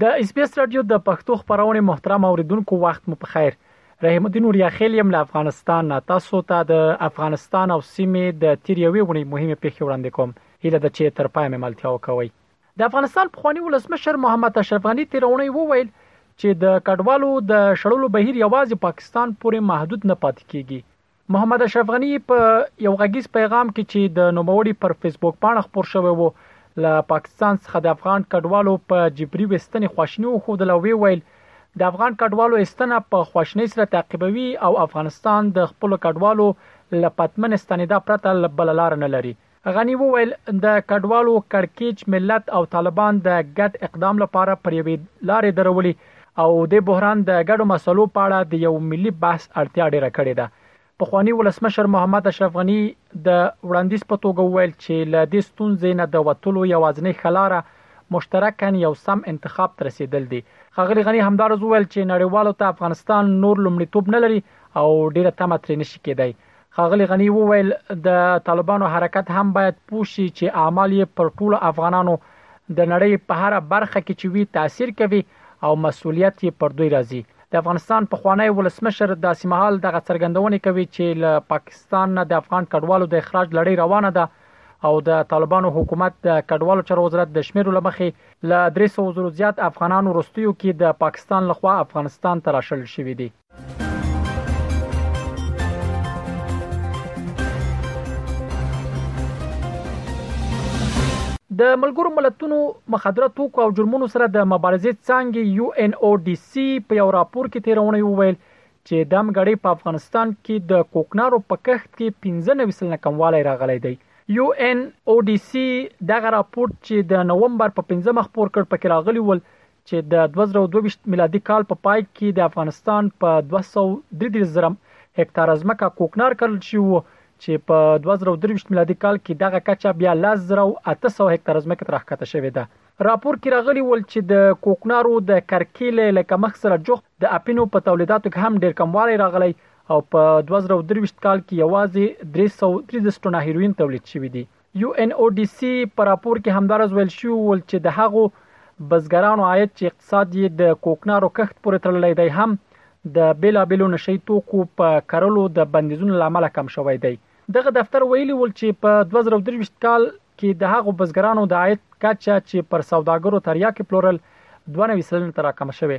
د اس بي اس رادیو د پښتو خبرونه محترم اوریدونکو وخت مو په خیر رحیم الدین اوریاخیل یم له افغانستان نه تاسو ته د افغانستان او سیمې د تیر یوې ونې مهمه پیښه وړاندې کوم هیله ده چې تر پای مې ملتیا وکوي د افغانستان پخوانی ولسمشر محمد اشرف غنی تیرونی وویل چې د کډوالو د شړلو بهیر یوازې پاکستان پورې محدود نه پاتې کیږي محمد اشرف غنی په یو غږیز پیغام کې چې د نوموړي پر فیسبوک پاڼه خپور شوی وو له پاکستان څخه د افغان کډوالو په جبري وستنې خواشنی وښودل او وی ویل د افغان کډوالو استنه په خواشنۍ سره تعقیبوي او افغانستان د خپل کډوالو له پتمن استنیدا پرته بل لار نه لري غني وویل، د کډوالو کړکېچ ملت او طالبان د ګډ اقدام لپاره پر یوې لارې درولي او دې بحران د ګډو مسئلو په اړه د یو ملي بحث اړتیا ډېره کړې ده. پخواني ولسمشر محمد اشرف غني د وړاندیز په توګه وویل چې له دې ستونزې نه د وتلو یوازنۍ ښه لاره مشترکاً یو سم انتخاب ته رسېدل دي. ښاغلي غني همداراز وویل چې نړیوالو ته افغانستان نور لومړیتوب نه لري او ډېره تمه ترې نه شي کېدای. ښاغلي غني وویل د طالبانو حرکت هم باید پوه شي چې اعمال یې پر ټولو افغانانو د نړۍ په هر برخه کې چې وي تاثیر کوي او مسولیت یې پر دوی راځي د افغانستان په خوانی ولسمشر داسې مهال دغه څرګندونې کوي چې له پاکستان نه د افغان کډوالو د اخراج لړۍ روانه ده او د طالبانو حکومت د کډوالو چارو وزارت د شمیرو لمخې له 300 زرو زیات افغانان ورستیو کې د پاکستان لخوا افغانستان ته راشل شوې دي د ملګرو ملتونو مخدره توکو او جرمونو سره د مبارزې څنګه یو ان او ډي سي په یو راپور کې تیرونه وویل چې د امګړې په افغانستان کې د کوکنارو په کښت کې 15 سلنه کموالی راغلی دی یو ان او ډي سي دغه راپور چې د نوومبر په 15 مخ پور کړ پکې راغلی ول چې د دوه زره او دوه ویشت میلادي کال په پای کې د افغانستان په دوه سوه او درې دېرش زره هکتاره ځمکه کوکنار کرل شوي وو چې په دوه زره او درویشت میلادي کال کې دغه کچه بیا لس زره او اته سوه هکتاره ځمکې ته راښکته شوې ده. راپور کې راغلي ول چې د کوکنارو د کرکیل له کمښت سره جوخت د اپینو په تولیداتو کې هم ډېر کموالی راغلی او په دوه زره او درویشت کال کې یوازې درې سوه او تریزیس ټنه هیروین تولید شوي دي. یو ان او ډي سي په راپور کې همداراز ویل شوي ول چې د هغو بزګرانو عاید چې اقتصاد یې د کوکنارو کښت پورې تړلی دی هم د بیلابیلو نشهيي توکو په کرلو د بندیزونو له امله کم شوی دی. دغه دفتر ویلي ول چې په دوه زره او درویشت کال کې د هغو بزګرانو د عاید کچه چې پر سوداګرو تریاکې پلورل دوه نوي سلنه ته راکمه شوې.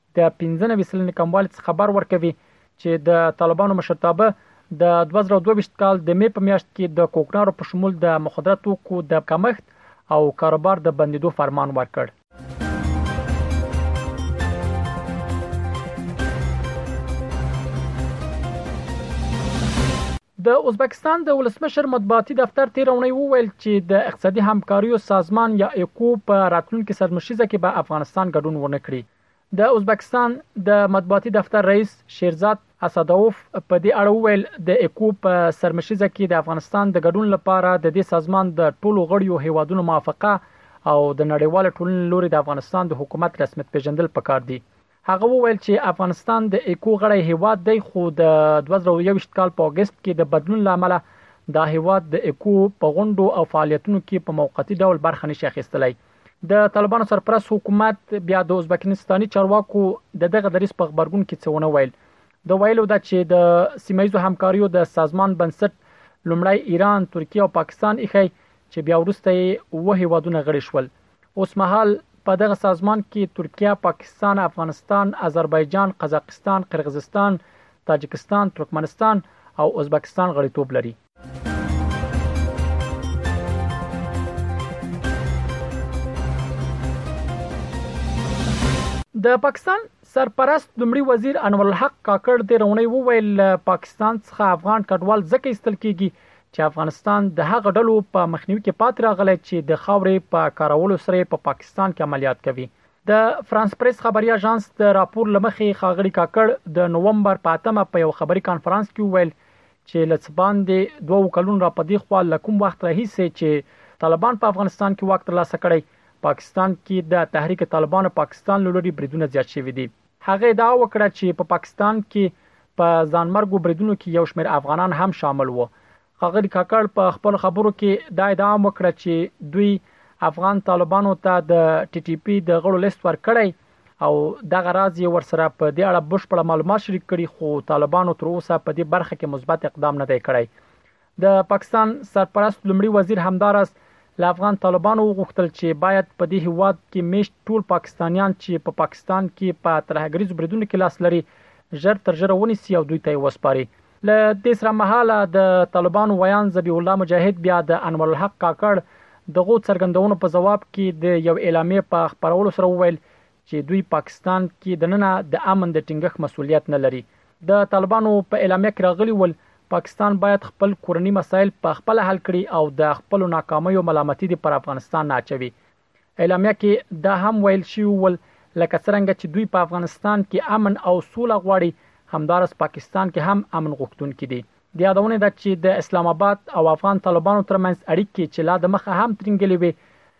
د پنځه نوي سلنې کموالي څخه خبر ورکوي چې د طالبانو مشرتابه د دوه زره او دوه ویشت کال د مې په میاشت کې د کوکنارو په شمول د مخدره توکو د کمښت او کاروبار د بندیدو فرمان ورکړ. د ازبکستان د ولسمشر مطبوعاتي دفتر تېره اونۍ وویل چې د اقتصادي همکاریو سازمان یا ایکو په راتلونکي سرمشریزه کې به افغانستان ګډون ونه کړي. د ازبکستان د مطبوعاتي دفتر رئیس شیرزاد اسادوف په دې اړه وویل، د ایکو په سرمشریزه کې د افغانستان د ګډون لپاره د دې سازمان د ټولو غړیو هېوادونو موافقه او د نړیوالې ټولنې له لوري د افغانستان د حکومت رسمیتپېژندل پکار دي. هغه وویل چې افغانستان د ایکو غړی هیواد دی خو د دوه زره او یوویشت کال په اګست کې د بدلون له امله دا هیواد د ایکو په غونډو او فعالیتونو کې په موقتي ډول برخه نشي اخیستلای. د طالبانو سرپرست حکومت بیا د ازبکستاني چارواکو د دغه دریځ په غبرګون کې څه ونه ویل. د ویلو ده چې د سیمه ییزو همکاریو د سازمان بنسټ لومړی ایران، ترکیه او پاکستان ایښی چې بیا وروسته یې اووه هیوادونه غړي شول. اوسمهال په دغه سازمان کې ترکیه، پاکستان، افغانستان، اذربایجان، قزاقستان، قرغزستان، تاجکستان، ترکمنستان او ازبکستان غړیتوب لري. د پاکستان سرپرست لومړي وزیر انورالحق کاکړ تېره اونۍ وویل، له پاکستان څخه افغان کډوال ځکه ایستل کېږي چې افغانستان د هغه ډلو په مخنیوي کې پاتې راغلی چې د خاورې په کارولو سره په پاکستان کې عملیات کوي د فرانس پریس خبري اژانس د راپور لمخې خاغړي کاکړ د نوومبر په اتمه په یو خبري کانفرنس کې وویل چې لڅ باندې دوه کلون را پدې خو لکم وخت راهیسې چې طالبان په افغانستان کې وخت ترلاسه کړی پاکستان کې د تحریک طالبان پاکستان لوري بریدونه زیات شوی دي هغه ادعا وکړه چې په پاکستان کې په ځانمرګو بریدونو کې یو شمېر افغانان هم شامل وو. ښاغلي کاکړ په خپلو خبرو کې دا ادعا هم وکړه چې دوی افغان طالبانو ته د ټي ټي پي د غړو لیست ورکړی او دغه راز یې ورسره په دې اړه بشپړ معلومات شریک کړي خو طالبانو تر اوسه په دې برخه کې مثبت اقدام نه دی کړی. د پاکستان سرپرست لومړي وزیر همداراز له افغان طالبانو وغوښتل چې باید په دې هېواد کې مېشت ټول پاکستانیان چې په پاکستان کې په ترهګریزو بریدونو کې لاس لري، ژر تر ژره ونیسي او دوی ته یې وسپاري. له دې سره مهاله د طالبانو ویاند ذبیح الله مجاهد بیا د انوارالحق کاکړ دغو څرګندونو په ځواب کې د یو اعلامیې په خپرولو سره وویل چې دوی پاکستان کې دننه د امن د ټینګښت مسولیت نه لري د طالبانو په اعلامیه کې راغلي ول پاکستان باید خپل کورنی مسایل په خپل حل کړي او د خپل ناکامیو ملامتي دي پر افغانستان نه اچوي اعلامیه کې دا هم ویل شي ول لکه څنګه چې دوی په افغانستان کې امن او سوله غواړي همدارس پاکستان کې هم امن غوښتونکي دي د یادونه ده چې د اسلام آباد او افغان طالبانو ترمنځ اړیکې چې لا د مخه هم ترنګلې وي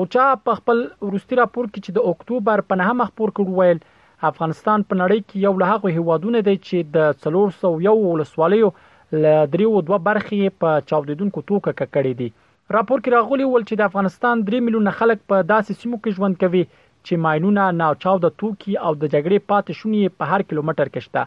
اوچا په خپل وروستي راپور کې چې د اکتوبر په نهمه خپور کړ وویل، افغانستان په نړۍ کې یو له هغو هېوادونه دی چې د څلور سوه او یو ولسوالیو له درېوو دوه برخې یې په چاودېدونکو توکه ککړې دي. راپور کې راغلي ول چې د افغانستان درې میلیونه خلک په داسې سیمو کې ژوند کوي چې ماینونه، ناچاوده توکي او د جګړې پاتې شونې یې په هر کیلومټر کې شته.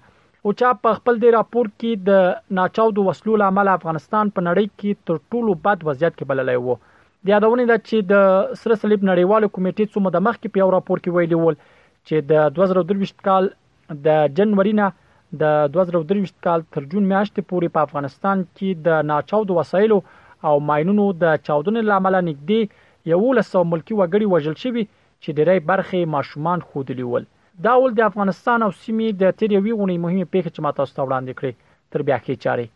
اوچا په خپل دې راپور کې د ناچاودو وسلو له امله افغانستان په نړۍ کې تر ټولو بد وضعیت کې بللی وو د یادونې ده چې د سره صلیب نړیوالو کمیټې څو مده مخکې په یو راپور کې ویلي ول چې د 2023 کال د جنوري نه د 2023 کال تر جون میاشتې پورې په افغانستان کې د ناچاودو وسایلو او ماينونو د چاودنې لامل نږدې 1100 ملکی وګړي وژل شوی چې ډېری برخه ماشومان خودلی ول دا ول د افغانستان او سیمې د تیر یوې اونۍ مهمې پیښې چې ما تاسو ته وړاندې کړې تر بیا ښې چارې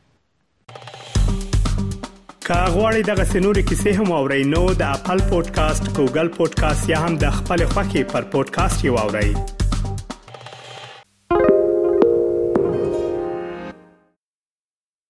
که غواړئ دغه سنوري کیسې هم او رینو د خپل پودکاسټ ګوګل پودکاسټ یا هم د خپل خاكي پر پودکاسټ یو اورئ